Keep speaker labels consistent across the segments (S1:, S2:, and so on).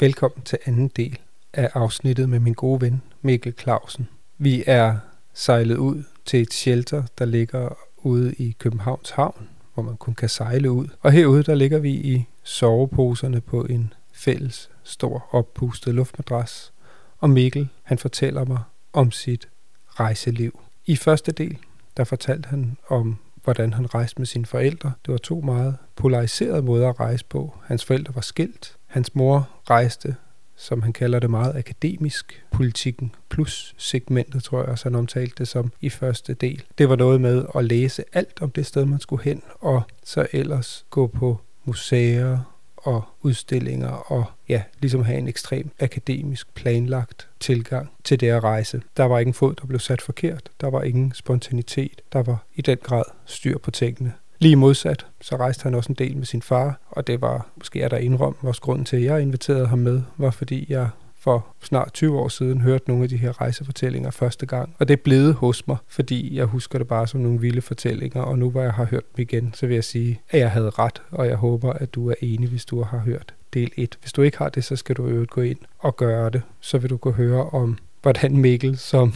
S1: Velkommen til anden del af afsnittet med min gode ven Mikkel Clausen. Vi er sejlet ud til et shelter, der ligger ude i Københavns Havn, hvor man kun kan sejle ud. Og herude der ligger vi i soveposerne på en fælles stor oppustet luftmadras. Og Mikkel, han fortæller mig om sit rejseliv. I første del, der fortalte han om, hvordan han rejste med sine forældre. Det var to meget polariserede måder at rejse på. Hans forældre var skilt. Hans mor rejste, som han kalder det meget akademisk, politikken plus segmentet, tror jeg også han omtalte det som i første del. Det var noget med at læse alt om det sted, man skulle hen, og så ellers gå på museer, og udstillinger og ja, ligesom have en ekstrem akademisk planlagt tilgang til det at rejse. Der var ingen fod, der blev sat forkert. Der var ingen spontanitet. Der var i den grad styr på tingene. Lige modsat, så rejste han også en del med sin far, og det var, måske er der indrøm, vores grund til, at jeg inviterede ham med, var fordi jeg for snart 20 år siden hørte nogle af de her rejsefortællinger første gang. Og det blev hos mig, fordi jeg husker det bare som nogle vilde fortællinger, og nu hvor jeg har hørt dem igen, så vil jeg sige, at jeg havde ret, og jeg håber, at du er enig, hvis du har hørt del 1. Hvis du ikke har det, så skal du øvrigt gå ind og gøre det. Så vil du kunne høre om, hvordan Mikkel som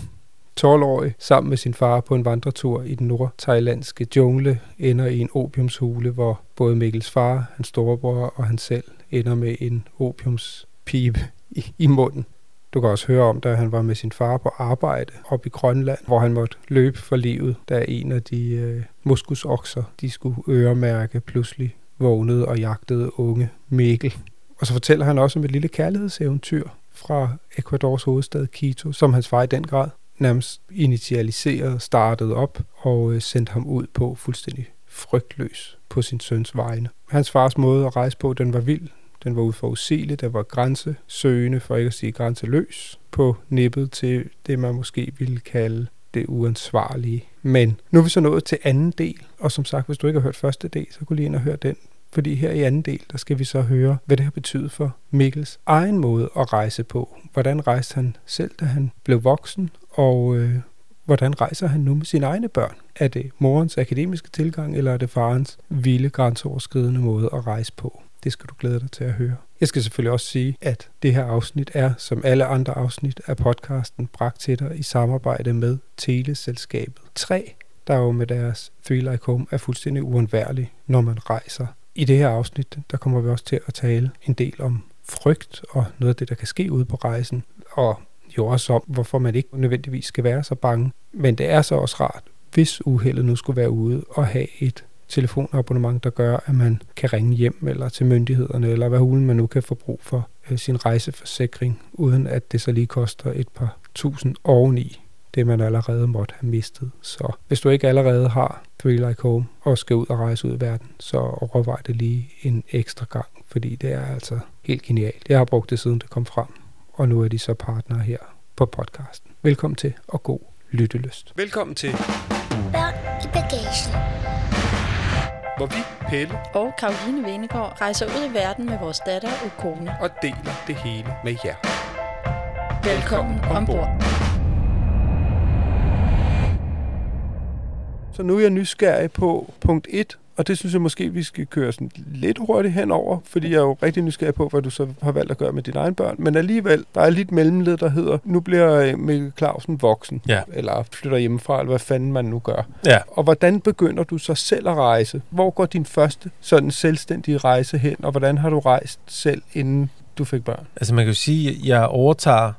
S1: 12-årig sammen med sin far på en vandretur i den nordthailandske jungle ender i en opiumshule, hvor både Mikkels far, hans storebror og han selv ender med en opiumspibe i, i munden. Du kan også høre om, da han var med sin far på arbejde op i Grønland, hvor han måtte løbe for livet, da en af de øh, muskusokser, de skulle øremærke, pludselig vågnede og jagtede unge Mikkel. Og så fortæller han også om et lille kærlighedseventyr fra Ecuadors hovedstad Quito, som hans far i den grad nærmest initialiseret, startede op og øh, sendte ham ud på fuldstændig frygtløs på sin søns vegne. Hans fars måde at rejse på, den var vild. Den var uforudsigelig, der var grænsesøgende, for ikke at sige grænseløs, på nippet til det, man måske ville kalde det uansvarlige. Men nu er vi så nået til anden del, og som sagt, hvis du ikke har hørt første del, så kunne lige ind og høre den. Fordi her i anden del, der skal vi så høre, hvad det har betydet for Mikkels egen måde at rejse på. Hvordan rejste han selv, da han blev voksen, og øh, hvordan rejser han nu med sine egne børn? Er det morens akademiske tilgang, eller er det farens vilde grænseoverskridende måde at rejse på? Det skal du glæde dig til at høre. Jeg skal selvfølgelig også sige, at det her afsnit er, som alle andre afsnit af podcasten, bragt til dig i samarbejde med Teleselskabet 3, der jo med deres Three Like Home er fuldstændig uundværlig, når man rejser. I det her afsnit, der kommer vi også til at tale en del om frygt og noget af det, der kan ske ude på rejsen, og jo også om, hvorfor man ikke nødvendigvis skal være så bange. Men det er så også rart, hvis uheldet nu skulle være ude, og have et telefonabonnement, der gør, at man kan ringe hjem eller til myndighederne, eller hvad hulen man nu kan få brug for øh, sin rejseforsikring, uden at det så lige koster et par tusind oveni det, man allerede måtte have mistet. Så hvis du ikke allerede har Three Like Home og skal ud og rejse ud i verden, så overvej det lige en ekstra gang, fordi det er altså helt genialt. Jeg har brugt det siden det kom frem, og nu er de så partnere her på podcasten. Velkommen til og god lyttelyst. Velkommen til
S2: Børn i bagagen.
S1: hvor vi, Pelle,
S3: og Karoline Venegård rejser ud i verden med vores datter og kone.
S1: og deler det hele med jer.
S3: Velkommen ombord.
S1: Så nu er jeg nysgerrig på punkt 1, og det synes jeg måske, vi skal køre sådan lidt hurtigt henover, fordi jeg er jo rigtig nysgerrig på, hvad du så har valgt at gøre med dine egne børn. Men alligevel, der er lidt mellemled, der hedder, nu bliver øh, Mikkel Clausen voksen,
S4: Ja.
S1: eller flytter hjemmefra, eller hvad fanden man nu gør.
S4: Ja.
S1: Og hvordan begynder du så selv at rejse? Hvor går din første sådan selvstændige rejse hen, og hvordan har du rejst selv, inden du fik børn?
S4: Altså man kan jo sige, at jeg overtager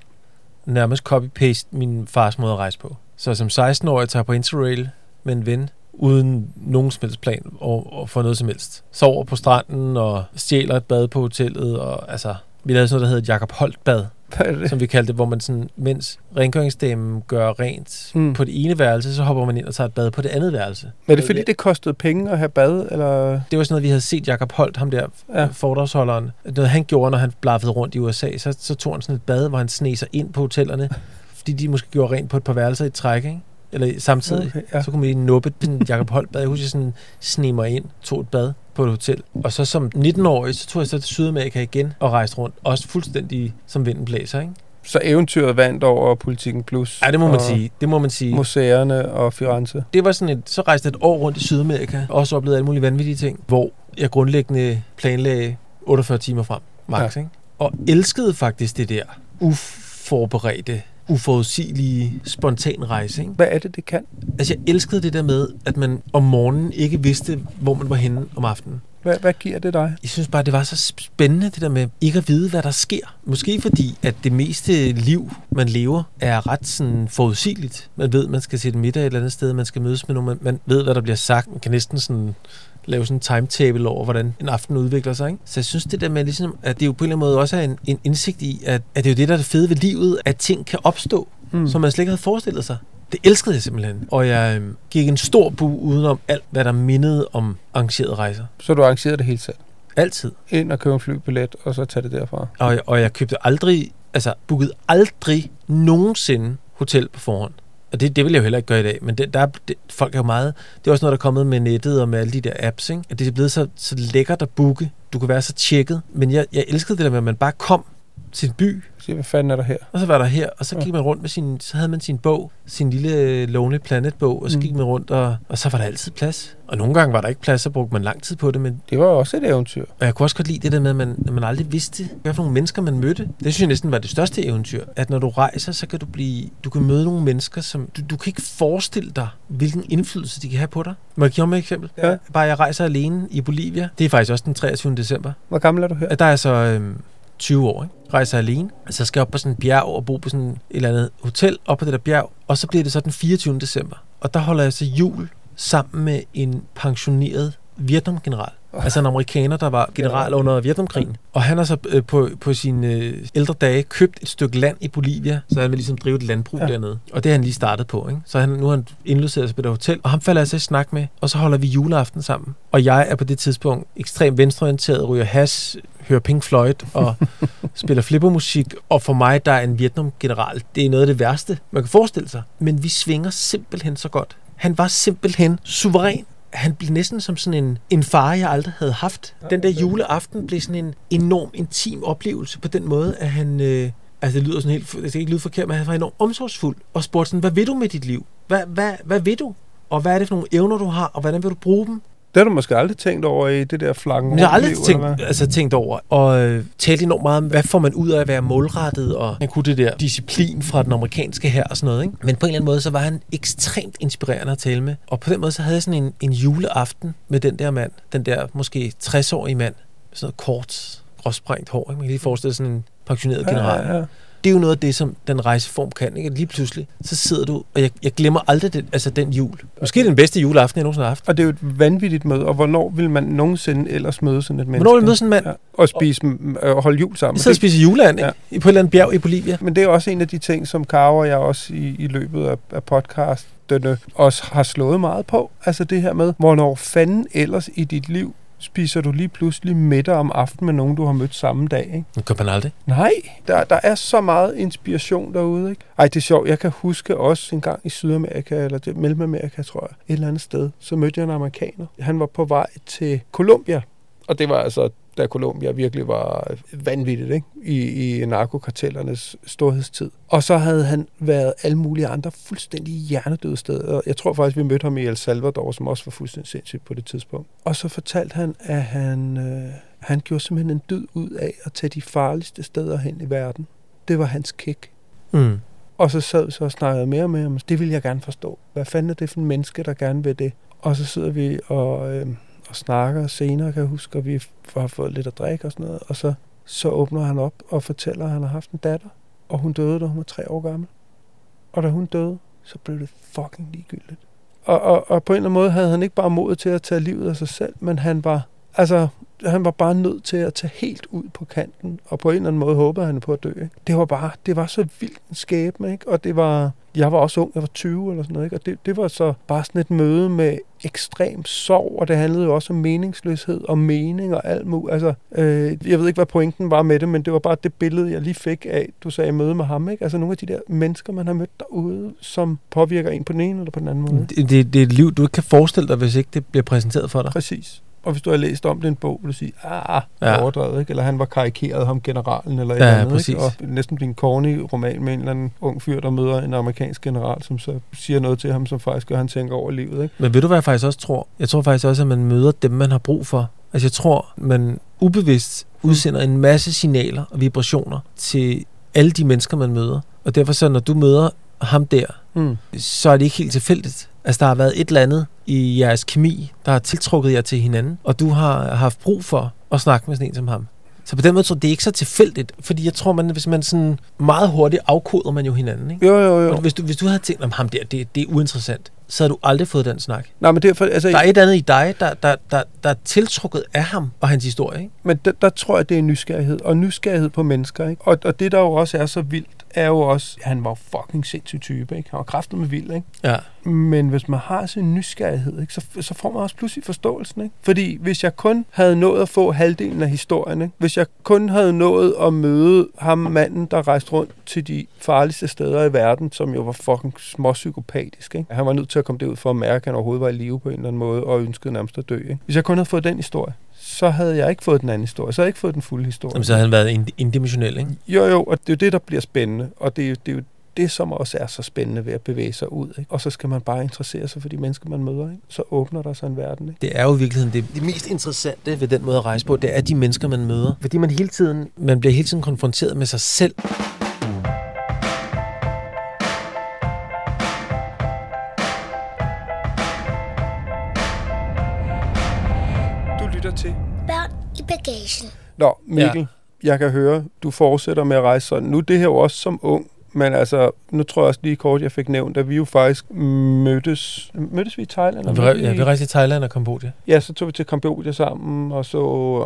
S4: nærmest copy-paste min fars måde at rejse på. Så som 16-årig tager jeg på Interrail med en ven, uden nogen som helst plan og, og for noget som helst. Sover på stranden og stjæler et bad på hotellet. Og, altså, vi lavede sådan noget, der hedder et Jacob Holt bad, som vi kaldte det, hvor man sådan, mens rengøringsdamen gør rent
S5: Mm.
S4: på det ene værelse, så hopper man ind og tager et bad på det andet værelse.
S5: Men er det fordi, det kostede penge at have bad? Eller?
S4: Det var sådan noget, vi havde set Jacob Holt, ham der
S5: Ja.
S4: ja. foredragsholderen. Noget han gjorde, når han blaffede rundt i USA, så, så tog han sådan et bad, hvor han sneg sig ind på hotellerne, fordi de måske gjorde rent på et par værelser i træk, ikke? Eller samtidig.
S5: Okay, ja.
S4: Så kunne man lige nuppe den Jacob Holt bad. Jeg husker, jeg sådan sne mig ind, tog et bad på et hotel. Og så som 19-årig, så tog jeg så til Sydamerika igen og rejste rundt. Også fuldstændig som vinden blæser, ikke?
S5: Så eventyret vandt over Politikken Plus.
S4: Ja, det må man sige. Det må man sige.
S5: Museerne og Firenze.
S4: Det var sådan et, så rejste jeg et år rundt i Sydamerika, og også oplevede alle mulige vanvittige ting, hvor jeg grundlæggende planlagde 48 timer frem, max, ja. ikke? Og elskede faktisk det der uforberedte, uforudsigelige, spontan rejse, ikke?
S5: Hvad er det, det kan?
S4: Altså, jeg elskede det der med, at man om morgenen ikke vidste, hvor man var henne om aftenen.
S5: Hvad, hvad giver det dig?
S4: Jeg synes bare, det var så spændende, det der med ikke at vide, hvad der sker. Måske fordi, at det meste liv, man lever, er ret sådan forudsigeligt. Man ved, man skal se middag et eller andet sted, man skal mødes med nogen, man, man ved, hvad der bliver sagt. Man kan næsten sådan lave sådan en timetable over, hvordan en aften udvikler sig. Ikke? Så jeg synes det der med, ligesom, at det jo på en eller anden måde også er en, en indsigt i, at, at det er jo det, der er det fede ved livet, at ting kan opstå,
S5: Mm.
S4: som man slet ikke havde forestillet sig. Det elskede jeg simpelthen. Og jeg øhm, gik en stor bu udenom alt, hvad der mindede om arrangerede rejser.
S5: Så du arrangerede det hele selv?
S4: Altid.
S5: Ind og købe en flybillet, og så tage det derfra?
S4: Og, og jeg købte aldrig, altså bookede aldrig nogensinde hotel på forhånd. Og det, det vil jeg jo heller ikke gøre i dag, men det, der er, det, folk er jo meget... Det er også noget, der er kommet med nettet og med alle de der apps, ikke? At det er blevet så, så lækkert at booke. Du kan være så tjekket. Men jeg, jeg elskede det der med, at man bare kom en by,
S5: Sige, hvad fanden er der her?
S4: og så var der her, og så
S5: Ja.
S4: gik man rundt med sin, så havde man sin bog, sin lille øh, Lonely Planet bog, og så
S5: Mm.
S4: gik man rundt, og, og så var der altid plads. Og nogle gange var der ikke plads, så brugte man lang tid på det, men
S5: Det var også et eventyr.
S4: og jeg kunne også godt lide det der med, at man, at man aldrig vidste, hvad for nogle mennesker man mødte. Det synes jeg næsten var det største eventyr. At når du rejser, så kan du blive, du kan møde nogle mennesker, som du, du kan ikke forestille dig, hvilken indflydelse de kan have på dig. Må jeg give mig et eksempel?
S5: Ja.
S4: Bare jeg rejser alene i Bolivia. Det er faktisk også den 23. december.
S5: Hvor gammel er du her?
S4: Der er så øhm, 20 år, ikke? Rejser alene. Så skal jeg op på sådan en bjerg og bo på sådan et eller andet hotel op på det der bjerg. Og så bliver det så den 24. december. Og der holder jeg så jul sammen med en pensioneret Vietnamgeneral, Altså en amerikaner, der var general under Vietnamkrigen. Og han har så øh, på, på sine øh, ældre dage købt et stykke land i Bolivia, så han vil ligesom drive et landbrug
S5: Ja.
S4: dernede. Og det har han lige startet på, ikke? Så han, nu har han indlogeret sig på det hotel, og ham falder jeg så i snak med, og så holder vi juleaften sammen. Og jeg er på det tidspunkt ekstremt venstreorienteret, ryger hash, hører Pink Floyd og spiller flippermusik. Og for mig, der er en Vietnam-general, det er noget af det værste, man kan forestille sig. Men vi svinger simpelthen så godt. Han var simpelthen suveræn han blev næsten som sådan en, en far, jeg aldrig havde haft. Den der juleaften blev sådan en enorm intim oplevelse på den måde, at han... Øh, altså det lyder sådan helt... Det skal ikke lyde forkert, men han var enormt omsorgsfuld og spurgte sådan, hvad vil du med dit liv? Hvad, hvad, hvad vil du? Og hvad er det for nogle evner, du har, og hvordan vil du bruge dem?
S5: Det har du måske aldrig tænkt over i det der flanken.
S4: Men jeg har aldrig tænkt, altså, tænkt over, og øh, talt enormt meget om, hvad får man ud af at være målrettet, og han kunne det der disciplin fra den amerikanske her og sådan noget. Ikke? Men på en eller anden måde, så var han ekstremt inspirerende at tale med. Og på den måde, så havde jeg sådan en, en juleaften med den der mand, den der måske 60-årige mand, sådan noget kort, gråsprængt hår. Ikke? Man kan lige forestille sådan en pensioneret general.
S5: Ja, ja.
S4: Det er jo noget af det, som den rejseform kan. Ikke? Lige pludselig, så sidder du, og jeg, jeg glemmer aldrig det, altså den jul. Måske den bedste juleaften, jeg nogensinde har haft.
S5: Og det er jo et vanvittigt møde, og hvornår vil man nogensinde ellers møde sådan et menneske?
S4: Hvornår vil du møde sådan en mand?
S5: Ja. Og spise, m- og holde jul sammen. Det-
S4: spiser juleand, ikke?
S5: Ja.
S4: På et eller andet bjerg i Bolivia.
S5: Men det er også en af de ting, som Karo og jeg også i, i løbet af, af podcastene også har slået meget på. Altså det her med, hvornår fanden ellers i dit liv spiser du lige pludselig middag om aftenen med nogen, du har mødt samme dag. Ikke?
S4: Det man aldrig.
S5: Nej, der, der er så meget inspiration derude. Ikke? Ej, det er sjovt. Jeg kan huske også en gang i Sydamerika, eller det, Mellemamerika, tror jeg, et eller andet sted, så mødte jeg en amerikaner. Han var på vej til Colombia, og det var altså, da Colombia virkelig var vanvittigt ikke? I, i narkokartellernes storhedstid. Og så havde han været alle mulige andre fuldstændig hjernedøde steder. Jeg tror faktisk, vi mødte ham i El Salvador, som også var fuldstændig sindssygt på det tidspunkt. Og så fortalte han, at han, øh, han gjorde simpelthen en dyd ud af at tage de farligste steder hen i verden. Det var hans kick.
S4: Mm.
S5: Og så sad vi så og snakkede mere med ham. Det vil jeg gerne forstå. Hvad fanden er det for en menneske, der gerne vil det? Og så sidder vi og, øh, og snakker senere, kan jeg huske, og vi har fået lidt at drikke og sådan noget. Og så, så åbner han op og fortæller, at han har haft en datter, og hun døde, da hun var tre år gammel. Og da hun døde, så blev det fucking ligegyldigt. Og, og, og på en eller anden måde havde han ikke bare mod til at tage livet af sig selv, men han var, altså, han var bare nødt til at tage helt ud på kanten, og på en eller anden måde håbede han på at dø. Ikke? Det var bare, det var så vildt en skæbne, ikke? og det var, jeg var også ung, jeg var 20 eller sådan noget, ikke? og det, det var så bare sådan et møde med ekstrem sorg, og det handlede jo også om meningsløshed og mening og alt muligt. Altså, øh, jeg ved ikke, hvad pointen var med det, men det var bare det billede, jeg lige fik af, du sagde, møde med ham. Ikke? Altså nogle af de der mennesker, man har mødt derude, som påvirker en på den ene eller på den anden måde.
S4: Det, det, det er et liv, du ikke kan forestille dig, hvis ikke det bliver præsenteret for dig.
S5: Præcis. Og hvis du har læst om det i en bog, vil du sige, ah,
S4: Ja.
S5: overdrevet, ikke? Eller han var karikeret, ham generalen, eller et
S4: Ja,
S5: andet,
S4: præcis.
S5: ikke? Og næsten blive en corny roman med en eller anden ung fyr, der møder en amerikansk general, som så siger noget til ham, som faktisk gør, han tænker over livet, ikke?
S4: Men ved du, hvad jeg faktisk også tror? Jeg tror faktisk også, at man møder dem, man har brug for. Altså jeg tror, man ubevidst udsender en masse signaler og vibrationer til alle de mennesker, man møder. Og derfor så, når du møder ham der,
S5: Mm.
S4: så er det ikke helt tilfældigt. Altså, der har været et eller andet i jeres kemi, der har tiltrukket jer til hinanden, og du har haft brug for at snakke med sådan en som ham. Så på den måde tror jeg, det er ikke så tilfældigt, fordi jeg tror, man, hvis man sådan meget hurtigt afkoder man jo hinanden. Ikke?
S5: Jo, jo, jo.
S4: Og hvis du, hvis du havde tænkt om ham der, det, det er uinteressant, så havde du aldrig fået den snak.
S5: Nej, men derfor, altså,
S4: Der er et andet i dig, der, der, der, der er tiltrukket af ham og hans historie. Ikke?
S5: men der, der tror jeg, det er nysgerrighed, og nysgerrighed på mennesker, ikke? Og, og det, der jo også er så vildt, er jo også, han var fucking sindssyg type, ikke? Han var kraftet med vild, ikke?
S4: Ja.
S5: Men hvis man har sin nysgerrighed, ikke, så, så får man også pludselig forståelsen. Ikke? Fordi hvis jeg kun havde nået at få halvdelen af historien, ikke? hvis jeg kun havde nået at møde ham manden, der rejste rundt til de farligste steder i verden, som jo var fucking småpsykopatisk. Ikke? Han var nødt til at komme derud for at mærke, at han overhovedet var i live på en eller anden måde, og ønskede nærmest at dø. Ikke? Hvis jeg kun havde fået den historie, så havde jeg ikke fået den anden historie. Så havde jeg ikke fået den fulde historie.
S4: Jamen, så havde han været ind- indimensionel. Ikke?
S5: Jo, jo, og det er jo det, der bliver spændende, og det er jo det, er jo det som også er så spændende ved at bevæge sig ud. Ikke? Og så skal man bare interessere sig for de mennesker, man møder. Ikke? Så åbner der sig en verden. Ikke?
S4: Det er jo i virkeligheden det, det mest interessante ved den måde at rejse på, det er de mennesker, man møder. Fordi man hele tiden, man bliver hele tiden konfronteret med sig selv.
S5: Du lytter til.
S2: Børn i bagagen.
S5: Nå, Mikkel, ja. jeg kan høre, du fortsætter med at rejse sådan. Nu er det her jo også som ung, men altså, nu tror jeg også lige kort, jeg fik nævnt, at vi jo faktisk mødtes, mødtes vi i Thailand?
S4: Og vi,
S5: mødtes
S4: ja, vi rejste til Thailand og Kambodja.
S5: Ja, så tog vi til Cambodia sammen, og så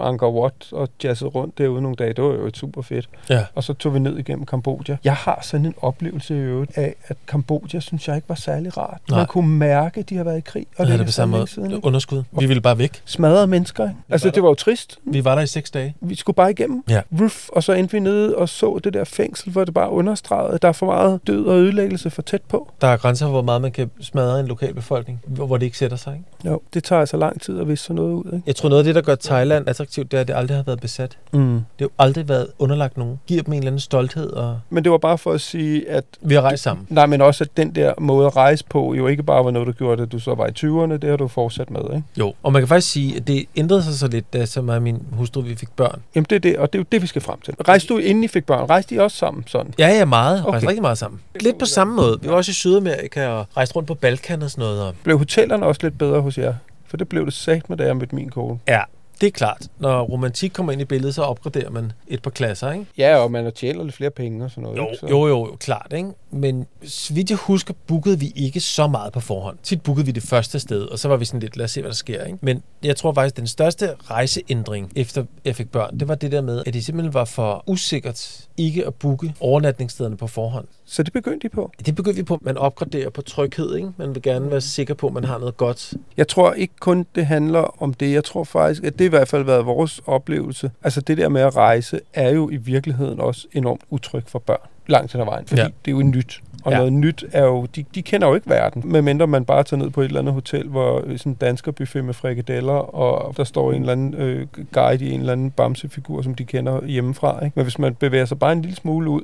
S5: Angkor Wat og jazzede rundt derude nogle dage. Det var jo super fedt.
S4: Ja.
S5: Og så tog vi ned igennem Kambodja. Jeg har sådan en oplevelse i øvrigt af, at Kambodja synes jeg ikke var særlig rart.
S4: Nej.
S5: Man kunne mærke, at de har været i krig. Og
S4: Og det er på samme måde.
S5: Siden, ikke?
S4: Underskud. Vi ville bare væk.
S5: Smadrede mennesker. Ikke? Altså, det var jo trist.
S4: Vi var der i seks dage.
S5: Vi skulle bare igennem.
S4: Ja.
S5: Ruff, og så endte vi nede og så det der fængsel, hvor det bare understregede, der er for meget død og ødelæggelse for tæt på.
S4: Der er grænser for, hvor meget man kan smadre en lokal befolkning, hvor det ikke sætter sig. Ikke?
S5: Jo, det tager altså lang tid at vise sådan noget ud. Ikke?
S4: Jeg tror, noget af det, der gør Thailand attraktivt, det er, at det aldrig har været besat.
S5: Mm.
S4: Det har jo aldrig været underlagt nogen. Giver dem en eller anden stolthed, og
S5: Men det var bare for at sige, at
S4: vi har rejst sammen.
S5: Nej, men også at den der måde at rejse på, jo ikke bare var noget, der gjorde at du så var i 20'erne, det har du fortsat med, ikke?
S4: Jo, og man kan faktisk sige, at det ændrede sig så lidt, da så mig og min hustru, vi fik børn.
S5: Jamen det er det, og det er jo det, vi skal frem til. Rejste du inden I fik børn? Rejste I også sammen sådan?
S4: Ja, ja, meget. Okay.
S5: Okay.
S4: Rejste rigtig meget sammen. Lidt på samme måde. Vi var også i Sydamerika og rejste rundt på Balkan og sådan noget. Og
S5: Blev hotellerne også lidt bedre hos jer? For det blev det sagt med, da jeg mødte min kone.
S4: ja, det er klart. Når romantik kommer ind i billedet, så opgraderer man et par klasser, ikke?
S5: Ja, og man tjener lidt flere penge og sådan noget.
S4: Jo,
S5: ikke? Så-
S4: jo, jo, jo, klart, ikke? Men så vidt jeg husker, bookede vi ikke så meget på forhånd. Tit bookede vi det første sted, og så var vi sådan lidt, lad os se, hvad der sker, ikke? Men jeg tror faktisk, den største rejseændring, efter jeg fik børn, det var det der med, at det simpelthen var for usikkert ikke at booke overnatningsstederne på forhånd.
S5: Så det begyndte I på.
S4: Det begyndte vi på, man opgraderer på tryghed, ikke? Man vil gerne være sikker på, at man har noget godt.
S5: Jeg tror ikke kun, det handler om det. Jeg tror faktisk, at det hvert fald været vores oplevelse. Altså det der med at rejse, er jo i virkeligheden også enormt utrygt for børn. Langt hen ad vejen, fordi
S4: Ja.
S5: det er jo nyt. Og
S4: Ja.
S5: noget nyt er jo, de, de kender jo ikke verden, medmindre man bare tager ned på et eller andet hotel, hvor sådan en dansker buffet med frikadeller, og der står en eller anden øh, guide i en eller anden bamsefigur, som de kender hjemmefra. Ikke? Men hvis man bevæger sig bare en lille smule ud,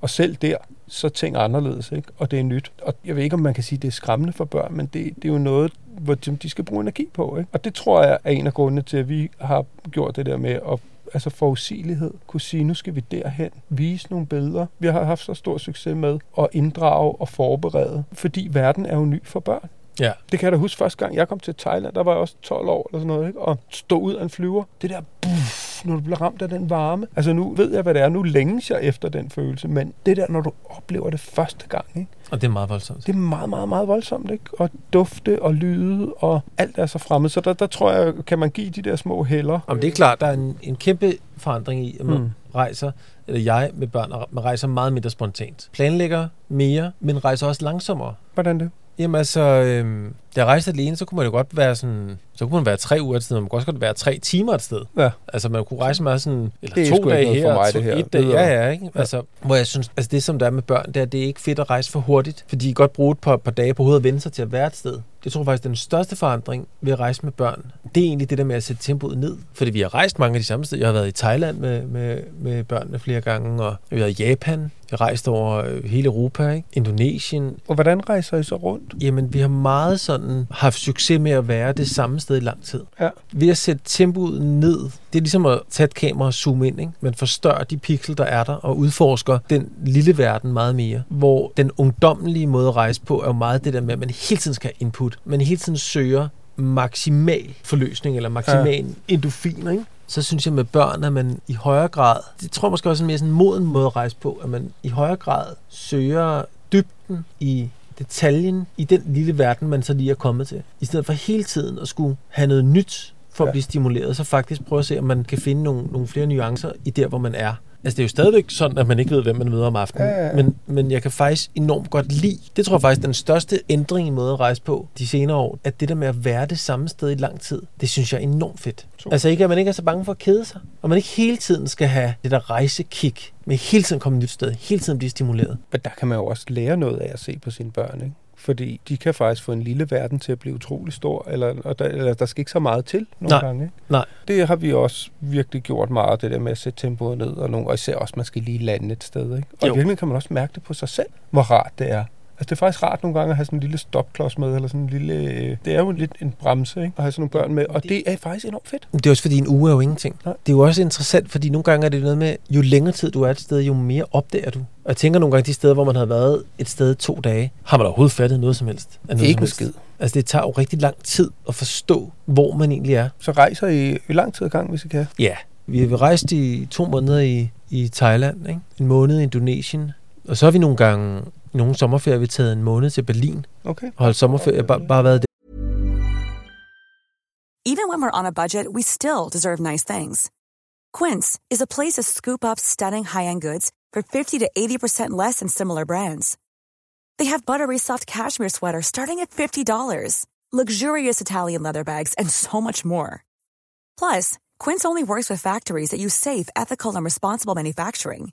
S5: og selv der, så er ting anderledes, ikke? og det er nyt. Og jeg ved ikke, om man kan sige, at det er skræmmende for børn, men det, det er jo noget, hvor de, skal bruge energi på. Ikke? Og det tror jeg er en af grundene til, at vi har gjort det der med at altså forudsigelighed, kunne sige, nu skal vi derhen, vise nogle billeder. Vi har haft så stor succes med at inddrage og forberede, fordi verden er jo ny for børn.
S4: Ja.
S5: Det kan jeg da huske første gang, jeg kom til Thailand, der var jeg også 12 år eller sådan noget, ikke? og stod ud af en flyver. Det der buff, når du bliver ramt af den varme. Altså nu ved jeg, hvad det er. Nu længes jeg efter den følelse, men det der, når du oplever det første gang, ikke?
S4: Og det er meget voldsomt.
S5: det er meget, meget, meget voldsomt, ikke? Og dufte og lyde og alt er så fremmed. Så der, der tror jeg, kan man give de der små heller.
S4: Jamen, det er klart, der er en, en kæmpe forandring i, at man
S5: Mm.
S4: rejser, eller jeg med børn, man rejser meget mindre spontant. Planlægger mere, men rejser også langsommere.
S5: Hvordan det?
S4: Jamen altså, øhm, jeg rejste alene, så kunne man jo godt være sådan, så kunne man være tre uger et sted, man kunne også godt være tre timer et sted.
S5: Ja.
S4: Altså man kunne rejse meget sådan, eller
S5: Det er
S4: to dage her,
S5: for mig,
S4: to,
S5: det her.
S4: et dag, ja, ja, ikke? Altså, hvor jeg synes, altså det som der er med børn, det er, det er ikke fedt at rejse for hurtigt, fordi kan godt bruge et par, par dage på hovedet at vende sig til at være et sted. Det tror jeg faktisk, den største forandring ved at rejse med børn, det er egentlig det der med at sætte tempoet ned. Fordi vi har rejst mange af de samme steder. Jeg har været i Thailand med, med, med børnene flere gange, og jeg har været i Japan. Jeg har rejst over øh, hele Europa, ikke? Indonesien,
S5: Og hvordan rejser I så rundt?
S4: Jamen, vi har meget sådan haft succes med at være det samme sted i lang tid.
S5: Ja.
S4: Ved at sætte tempoet ned, det er ligesom at tage et kamera og zoome ind. Ikke? Man forstørrer de pixel, der er der, og udforsker den lille verden meget mere. Hvor den ungdommelige måde at rejse på, er jo meget det der med, at man hele tiden skal have input. Man hele tiden søger maksimal forløsning, eller maksimal ja. endorfiner, ikke? så synes jeg med børn, at man i højere grad, det tror jeg måske også er en mere sådan moden måde at rejse på, at man i højere grad søger dybden i detaljen i den lille verden, man så lige er kommet til. I stedet for hele tiden at skulle have noget nyt for at
S5: Ja.
S4: blive stimuleret, så faktisk prøve at se, om man kan finde nogle, nogle flere nuancer i der, hvor man er. Altså, det er jo stadigvæk sådan, at man ikke ved, hvem man møder om aftenen.
S5: Ja, ja, ja.
S4: Men, men jeg kan faktisk enormt godt lide, det tror jeg faktisk er den største ændring i måde at rejse på de senere år, at det der med at være det samme sted i lang tid, det synes jeg er enormt fedt.
S5: Super.
S4: Altså ikke, at man ikke er så bange for at kede sig, og man ikke hele tiden skal have det der rejsekick, med hele tiden komme et nyt sted, hele tiden blive stimuleret.
S5: Men der kan man jo også lære noget af at se på sine børn, ikke? Fordi de kan faktisk få en lille verden til at blive utrolig stor, eller, og der, eller der skal ikke så meget til nogle
S4: Nej.
S5: gange. Ikke?
S4: Nej.
S5: Det har vi også virkelig gjort meget, det der med at sætte tempoet ned, og, nogle, og især også, man skal lige lande et sted. Ikke? Og i
S4: Jo.
S5: virkeligheden kan man også mærke det på sig selv, hvor rart det er. Altså, det er faktisk rart nogle gange at have sådan en lille stopklods med, eller sådan en lille... øh, Det er jo lidt en bremse, ikke? At have sådan nogle børn med, og det er faktisk enormt fedt.
S4: Det er også fordi, en uge er jo ingenting.
S5: Nej.
S4: Det er jo også interessant, fordi nogle gange er det noget med, jo længere tid du er et sted, jo mere opdager du. Og jeg tænker nogle gange, de steder, hvor man har været et sted to dage, har man overhovedet fattet noget som helst? Af noget
S5: Ikke
S4: som
S5: en
S4: helst?
S5: skid.
S4: Altså, det tager jo rigtig lang tid at forstå, hvor man egentlig er.
S5: Så rejser I i lang tid ad gang, hvis I kan.
S4: Ja, vi har rejst i to måneder i, i Thailand, ikke? en måned i Indonesien, og så har vi nogle gange, nogle sommerferier, vi taget en måned til Berlin
S5: Okay.
S4: og holdt sommerferie, bare, bare været
S6: Even when we're on a budget, we still deserve nice things. Quince is a place to scoop up stunning high-end goods for 50 to 80% less than similar brands. They have buttery soft cashmere sweaters starting at $50, luxurious Italian leather bags, and so much more. Plus, Quince only works with factories that use safe, ethical, and responsible manufacturing.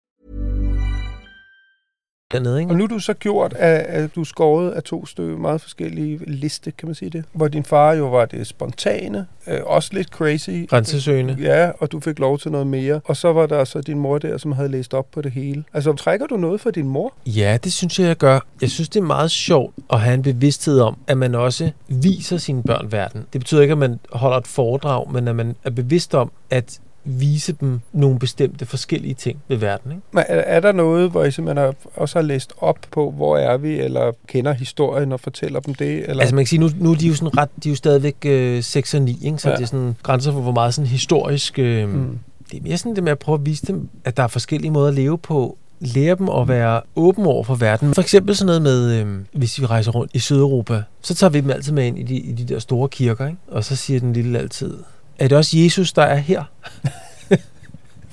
S4: Dernede. Ikke?
S5: Og nu er du så gjort, at, at du er skåret af to stykker meget forskellige liste, kan man sige det. Hvor din far jo var det spontane, øh, også lidt crazy.
S4: Grænsesøgende.
S5: Ja, og du fik lov til noget mere. Og så var der så din mor der, som havde læst op på det hele. Altså, trækker du noget fra din mor?
S4: Ja, det synes jeg, jeg gør. Jeg synes, det er meget sjovt at have en bevidsthed om, at man også viser sine børn verden. Det betyder ikke, at man holder et foredrag, men at man er bevidst om at vise dem nogle bestemte forskellige ting ved verden. Ikke?
S5: Men er, er der noget, hvor I simpelthen har, også har læst op på, hvor er vi, eller kender historien og fortæller dem det? Eller?
S4: Altså man kan sige, nu, nu er de jo sådan ret, de er jo stadigvæk øh, 6 og 9, ikke? så
S5: Ja.
S4: det er sådan grænser for, hvor meget sådan historisk... Øh,
S5: mm.
S4: Det er mere sådan det med at prøve at vise dem, at der er forskellige måder at leve på, lære dem at være åben over for verden. For eksempel sådan noget med, øh, hvis vi rejser rundt i Sydeuropa, så tager vi dem altid med ind i de, i de der store kirker, ikke? og så siger den lille altid, er det også Jesus, der er her?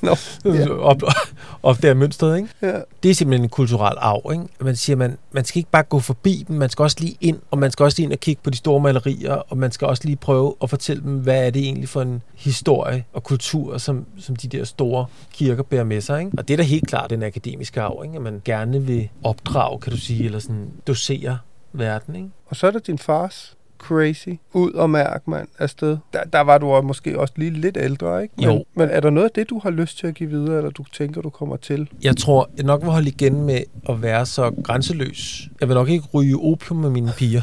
S5: Nå, ja.
S4: op, opdager mønstret, ikke?
S5: ja.
S4: Det er simpelthen en kulturel arv, ikke? Man siger, man, man skal ikke bare gå forbi dem, man skal også lige ind, og man skal også lige ind og kigge på de store malerier, og man skal også lige prøve at fortælle dem, hvad er det egentlig for en historie og kultur, som, som de der store kirker bærer med sig, ikke? Og det er da helt klart den akademiske arv, ikke? At man gerne vil opdrage, kan du sige, eller sådan dosere verden, ikke?
S5: Og så er der din fars crazy. Ud og mærk, mand, afsted. Der, der var du måske også lige lidt ældre, ikke? Men,
S4: Jo.
S5: Men er der noget af det, du har lyst til at give videre, eller du tænker, du kommer til?
S4: Jeg tror, jeg nok vil holde igen med at være så grænseløs. Jeg vil nok ikke ryge opium med mine piger.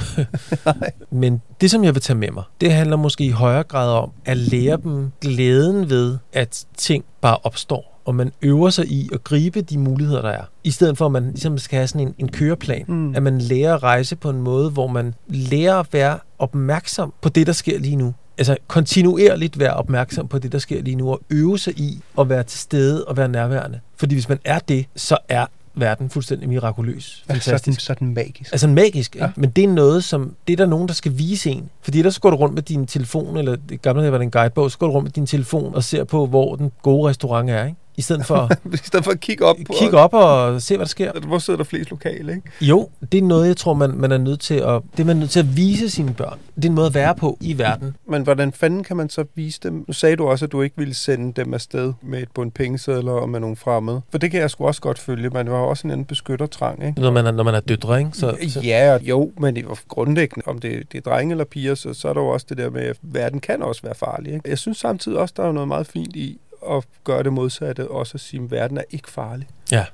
S4: Men det, som jeg vil tage med mig, det handler måske i højere grad om at lære dem glæden ved, at ting bare opstår. Og man øver sig i at gribe de muligheder, der er. I stedet for, at man ligesom skal have sådan en, en køreplan.
S5: Mm.
S4: At man lærer at rejse på en måde, hvor man lærer at være opmærksom på det, der sker lige nu. Altså kontinuerligt være opmærksom på det, der sker lige nu, og øve sig i at være til stede og være nærværende. Fordi hvis man er det, så er verden fuldstændig mirakuløs. Fantastisk.
S5: Sådan, sådan magisk.
S4: Altså magisk, ikke?
S5: Ja.
S4: men det er noget, som det er der nogen, der skal vise en. Fordi ellers går du rundt med din telefon, eller det gamle var det en guidebog, så går du rundt med din telefon og ser på, hvor den gode restaurant er. Ikke? I stedet for at
S5: I stedet for at kigge op
S4: kigge op og se, hvad der sker.
S5: Hvor sidder der flest lokale, ikke?
S4: Jo, det er noget, jeg tror, man, man er nødt til at, det er man nødt til at vise sine børn. Det er en måde at være på i verden.
S5: Men hvordan fanden kan man så vise dem? Nu sagde du også, at du ikke ville sende dem afsted med et bund pengesedler og med nogle fremmede. For det kan jeg sgu også godt følge. Man var også en anden beskyttertrang, ikke?
S4: Når man er, når man er døtre, ikke? Så, så,
S5: Ja, jo, men det er jo grundlæggende, om det, det er drenge eller piger, så, så er der jo også det der med, at verden kan også være farlig. Ikke? Jeg synes samtidig også, der er noget meget fint i at gøre det modsatte, også at sige, at verden er ikke farlig.
S4: Ja.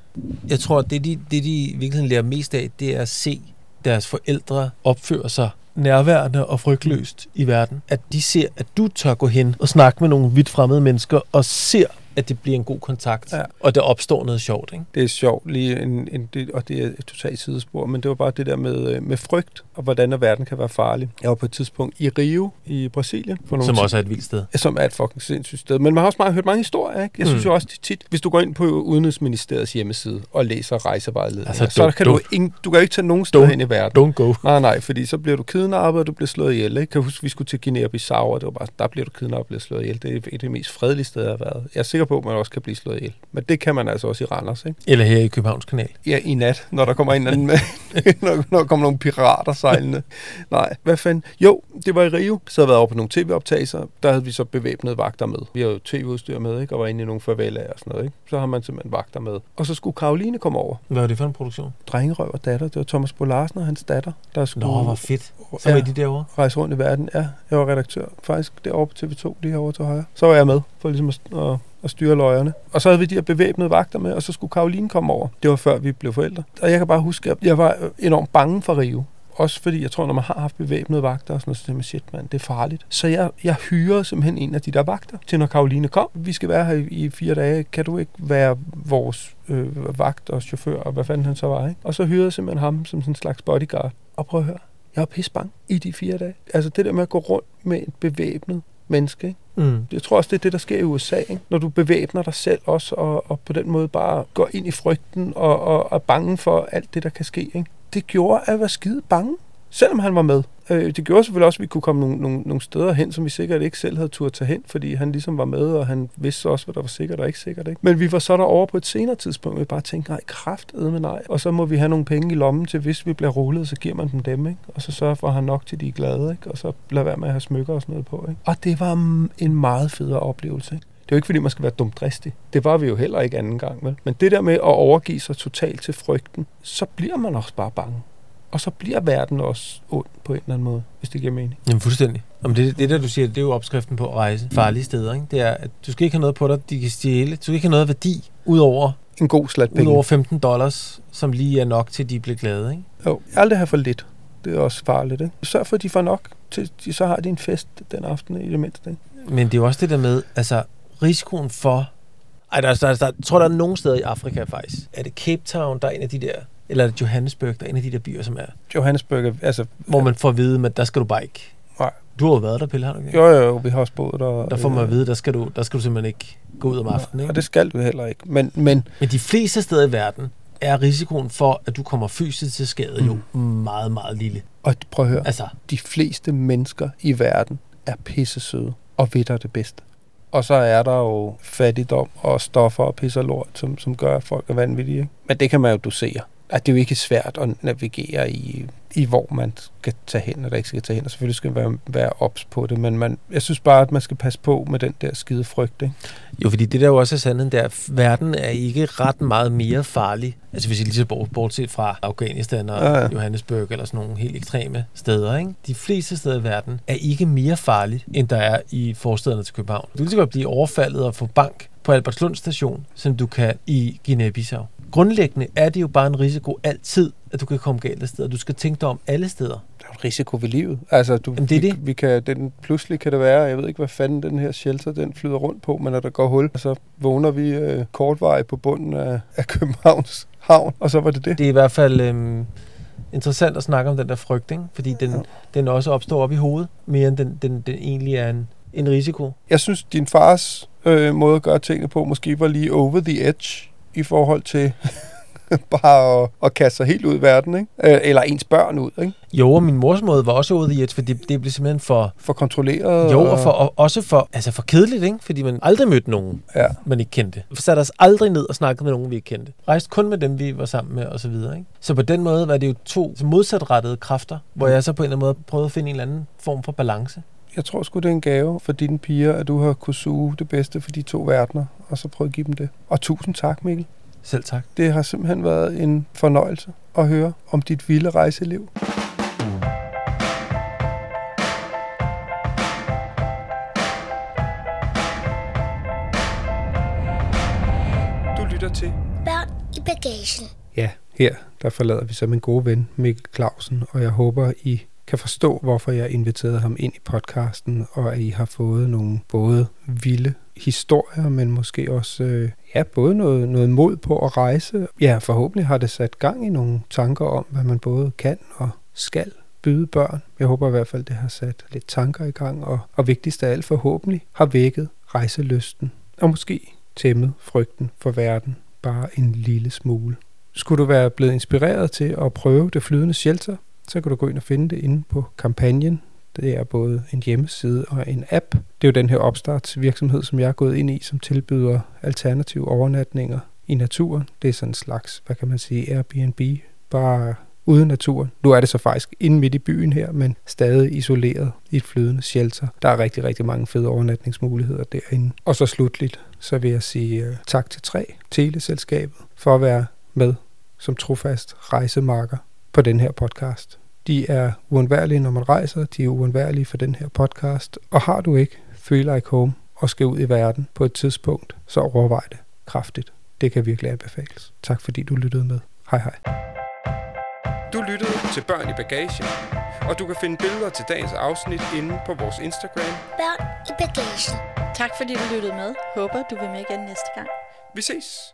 S4: Jeg tror, at det de, det, de i virkeligheden lærer mest af, det er at se deres forældre opføre sig nærværende og frygtløst i verden. At de ser, at du tør gå hen og snakke med nogle vidt fremmede mennesker, og ser, at det bliver en god kontakt,
S5: Ja.
S4: og der opstår noget sjovt. Ikke?
S5: Det er sjovt, lige en, en, det, og det er et totalt sidespor, men det var bare det der med, øh, med frygt, og hvordan at verden kan være farlig. Jeg var på et tidspunkt i Rio i Brasilien. For nogle
S4: Som også er et vildt sted.
S5: som er et fucking sindssygt sted. Men man har også meget, hørt mange historier, ikke? Jeg synes
S4: Mm.
S5: jo også det tit, hvis du går ind på Udenrigsministeriets hjemmeside og læser rejsevejledninger,
S4: Altså,
S5: så
S4: don't-
S5: kan du,
S4: don't-
S5: ingen, du kan ikke tage nogen steder hen i verden.
S4: Don't go.
S5: Nej, nej, fordi så bliver du kidnappet, og du bliver slået ihjel. Ikke? Kan huske, vi skulle til Guinea-Bissau, og det var bare, der bliver du kidnappet og bliver slået ihjel. Det er et af de mest fredelige steder, jeg har været. Jeg er sikker på, at man også kan blive slået ihjel. Men det kan man altså også i Randers, ikke?
S4: Eller her i Københavns Kanal.
S5: Ja, i nat, når der kommer en anden med, når, når der kommer nogle pirater sejlende. Nej, hvad fanden? Jo, det var i Rio. Så havde jeg været over på nogle tv-optagelser. Der havde vi så bevæbnede vagter med. Vi har jo tv-udstyr med, ikke? Og var inde i nogle favelaer og sådan noget, ikke? Så har man simpelthen vagter med. Og så skulle Karoline komme over.
S4: Hvad var det for en produktion?
S5: Drengerøv og datter. Det var Thomas Bo Larsen og hans datter, der skulle
S4: Nå, hvor fedt. Så var I de derovre?
S5: rejse rundt i verden. Ja, jeg var redaktør faktisk derovre på TV2, lige herovre til højre. Så var jeg med for ligesom at, at, og styre løjerne. Og så havde vi de her bevæbnede vagter med, og så skulle Karoline komme over. Det var før vi blev forældre. Og jeg kan bare huske, at jeg var øh, enormt bange for Rio. Også fordi, jeg tror, når man har haft bevæbnede vagter og sådan noget, så tænker man, shit mand, det er farligt. Så jeg, jeg hyrede simpelthen en af de der vagter til, når Karoline kom. Vi skal være her i, i fire dage. Kan du ikke være vores øh, vagt og chauffør, og hvad fanden han så var, ikke? Og så hyrede jeg simpelthen ham som sådan en slags bodyguard. Og prøv at høre, jeg var pisse bange i de fire dage. Altså det der med at gå rundt med et bevæbnet menneske, ikke?
S4: Mm.
S5: Jeg tror også, det er det, der sker i USA, ikke? når du bevæbner dig selv også, og, og på den måde bare går ind i frygten og, og, er bange for alt det, der kan ske. Ikke? Det gjorde, at jeg var skide bange, selvom han var med. Øh, det gjorde selvfølgelig også, at vi kunne komme nogle, nogle, nogle steder hen, som vi sikkert ikke selv havde turde tage hen, fordi han ligesom var med, og han vidste også, hvad der var sikkert og ikke sikkert. Ikke? Men vi var så derovre på et senere tidspunkt, og vi bare tænkte, nej, kraft med nej. Og så må vi have nogle penge i lommen til, hvis vi bliver rullet, så giver man dem dem, ikke? Og så sørger for at have nok til, de er glade, ikke? Og så lad være med at have smykker og sådan noget på, ikke? Og det var mm, en meget federe oplevelse, ikke? Det er jo ikke, fordi man skal være dumdristig. Det var vi jo heller ikke anden gang, vel? Men det der med at overgive sig totalt til frygten, så bliver man også bare bange. Og så bliver verden også ond på en eller anden måde, hvis det giver mening.
S4: Jamen fuldstændig. Om det, det der, du siger, det er jo opskriften på at rejse farlige steder. Ikke? Det er, at du skal ikke have noget på dig, de kan stjæle. Du skal ikke have noget værdi, udover,
S5: En god slat penge.
S4: udover 15 dollars, som lige er nok til, de bliver glade. Ikke?
S5: Jo, aldrig have for lidt. Det er også farligt, ikke? Sørg for, at de får nok, til de så har de en fest den aften i det mindste. Ikke?
S4: Men det er jo også det der med, altså risikoen for... Ej, der, er- der, er- der, jeg tror, der er nogle steder i Afrika faktisk. Er det Cape Town, der er en af de der... Eller er det Johannesburg, der er en af de der byer, som er...
S5: Johannesburg, er- altså...
S4: Hvor man får at vide, at der skal du bare ikke...
S5: Nej.
S4: Du har jo været der, Pelle, har du ikke?
S5: Jo, jo, jo, vi har også boet der.
S4: Der får man
S5: øh,
S4: at vide, der skal du, der skal du simpelthen ikke gå ud om aftenen. Ikke?
S5: Og det skal du heller ikke. Men, men
S4: Men de fleste steder i verden er risikoen for, at du kommer fysisk til skade, jo meget, meget lille.
S5: og prøv at høre,
S4: Altså,
S5: de fleste mennesker i verden er pisse søde og ved dig det bedste.
S1: Og så er der jo fattigdom og stoffer og pis og lort, som, som gør, at folk er vanvittige. Men det kan man jo dosere. At det er jo ikke svært at navigere i, i hvor man skal tage hen, og der ikke skal tage hen. Og selvfølgelig skal man være, være ops på det, men man, jeg synes bare, at man skal passe på med den der skide frygt. Ikke?
S4: Jo, fordi det der jo også er sandheden, der at verden er ikke ret meget mere farlig. Altså hvis I lige så bort, bortset fra Afghanistan og ja, ja. Johannesburg eller sådan nogle helt ekstreme steder. Ikke? De fleste steder i verden er ikke mere farlige, end der er i forstederne til København. Du kan godt blive overfaldet og få bank på Albertslund station, som du kan i Guinea-Bissau grundlæggende er det jo bare en risiko altid, at du kan komme galt af steder. Du skal tænke dig om alle steder.
S1: Der er en risiko ved livet. Altså, du,
S4: Jamen, det er
S1: vi,
S4: det.
S1: Vi kan, den, pludselig kan det være, jeg ved ikke, hvad fanden den her shelter, den flyder rundt på, men når der går hul, så vågner vi øh, kortveje på bunden af, af Københavns havn, og så var det det.
S4: Det er i hvert fald øh, interessant at snakke om den der frygt, ikke? fordi den, ja. den også opstår op i hovedet, mere end den, den, den egentlig er en, en risiko.
S1: Jeg synes, din fars øh, måde at gøre tingene på måske var lige over the edge i forhold til bare at, at kaste sig helt ud i verden, ikke? Øh, eller ens børn ud, ikke?
S4: Jo, og min mors måde var også ude i et, fordi det blev simpelthen for...
S1: For kontrolleret?
S4: Jo, og, for, og også for, altså for kedeligt, ikke? Fordi man aldrig mødte nogen,
S1: ja.
S4: man ikke kendte. For satte os aldrig ned og snakkede med nogen, vi ikke kendte. Rejste kun med dem, vi var sammen med, og så videre, ikke? Så på den måde var det jo to modsatrettede kræfter, hvor jeg så på en eller anden måde prøvede at finde en eller anden form for balance
S1: jeg tror sgu, det er en gave for dine piger, at du har kunne suge det bedste for de to verdener, og så prøve at give dem det. Og tusind tak, Mikkel.
S4: Selv tak.
S1: Det har simpelthen været en fornøjelse at høre om dit vilde rejseliv. Du lytter til
S2: Børn i bagagen.
S1: Ja, her der forlader vi så min gode ven Mikkel Clausen, og jeg håber, I kan forstå, hvorfor jeg inviterede ham ind i podcasten, og at I har fået nogle både vilde historier, men måske også øh, ja, både noget, noget mod på at rejse. Ja, forhåbentlig har det sat gang i nogle tanker om, hvad man både kan og skal byde børn. Jeg håber i hvert fald, det har sat lidt tanker i gang, og, og vigtigst af alt forhåbentlig har vækket rejselysten, og måske tæmmet frygten for verden bare en lille smule. Skulle du være blevet inspireret til at prøve det flydende shelter, så kan du gå ind og finde det inde på kampagnen. Det er både en hjemmeside og en app. Det er jo den her opstartsvirksomhed, som jeg er gået ind i, som tilbyder alternative overnatninger i naturen. Det er sådan en slags, hvad kan man sige, Airbnb, bare uden naturen. Nu er det så faktisk inde midt i byen her, men stadig isoleret i et flydende shelter. Der er rigtig, rigtig mange fede overnatningsmuligheder derinde. Og så slutligt, så vil jeg sige uh, tak til 3 Teleselskabet for at være med som trofast rejsemarker på den her podcast. De er uundværlige, når man rejser. De er uundværlige for den her podcast. Og har du ikke Feel Like Home og skal ud i verden på et tidspunkt, så overvej det kraftigt. Det kan virkelig anbefales. Tak fordi du lyttede med. Hej hej. Du lyttede til Børn i Bagagen, og du kan finde billeder til dagens afsnit inde på vores Instagram.
S2: Børn i bagagen.
S3: Tak fordi du lyttede med. Håber du vil med igen næste gang.
S1: Vi ses.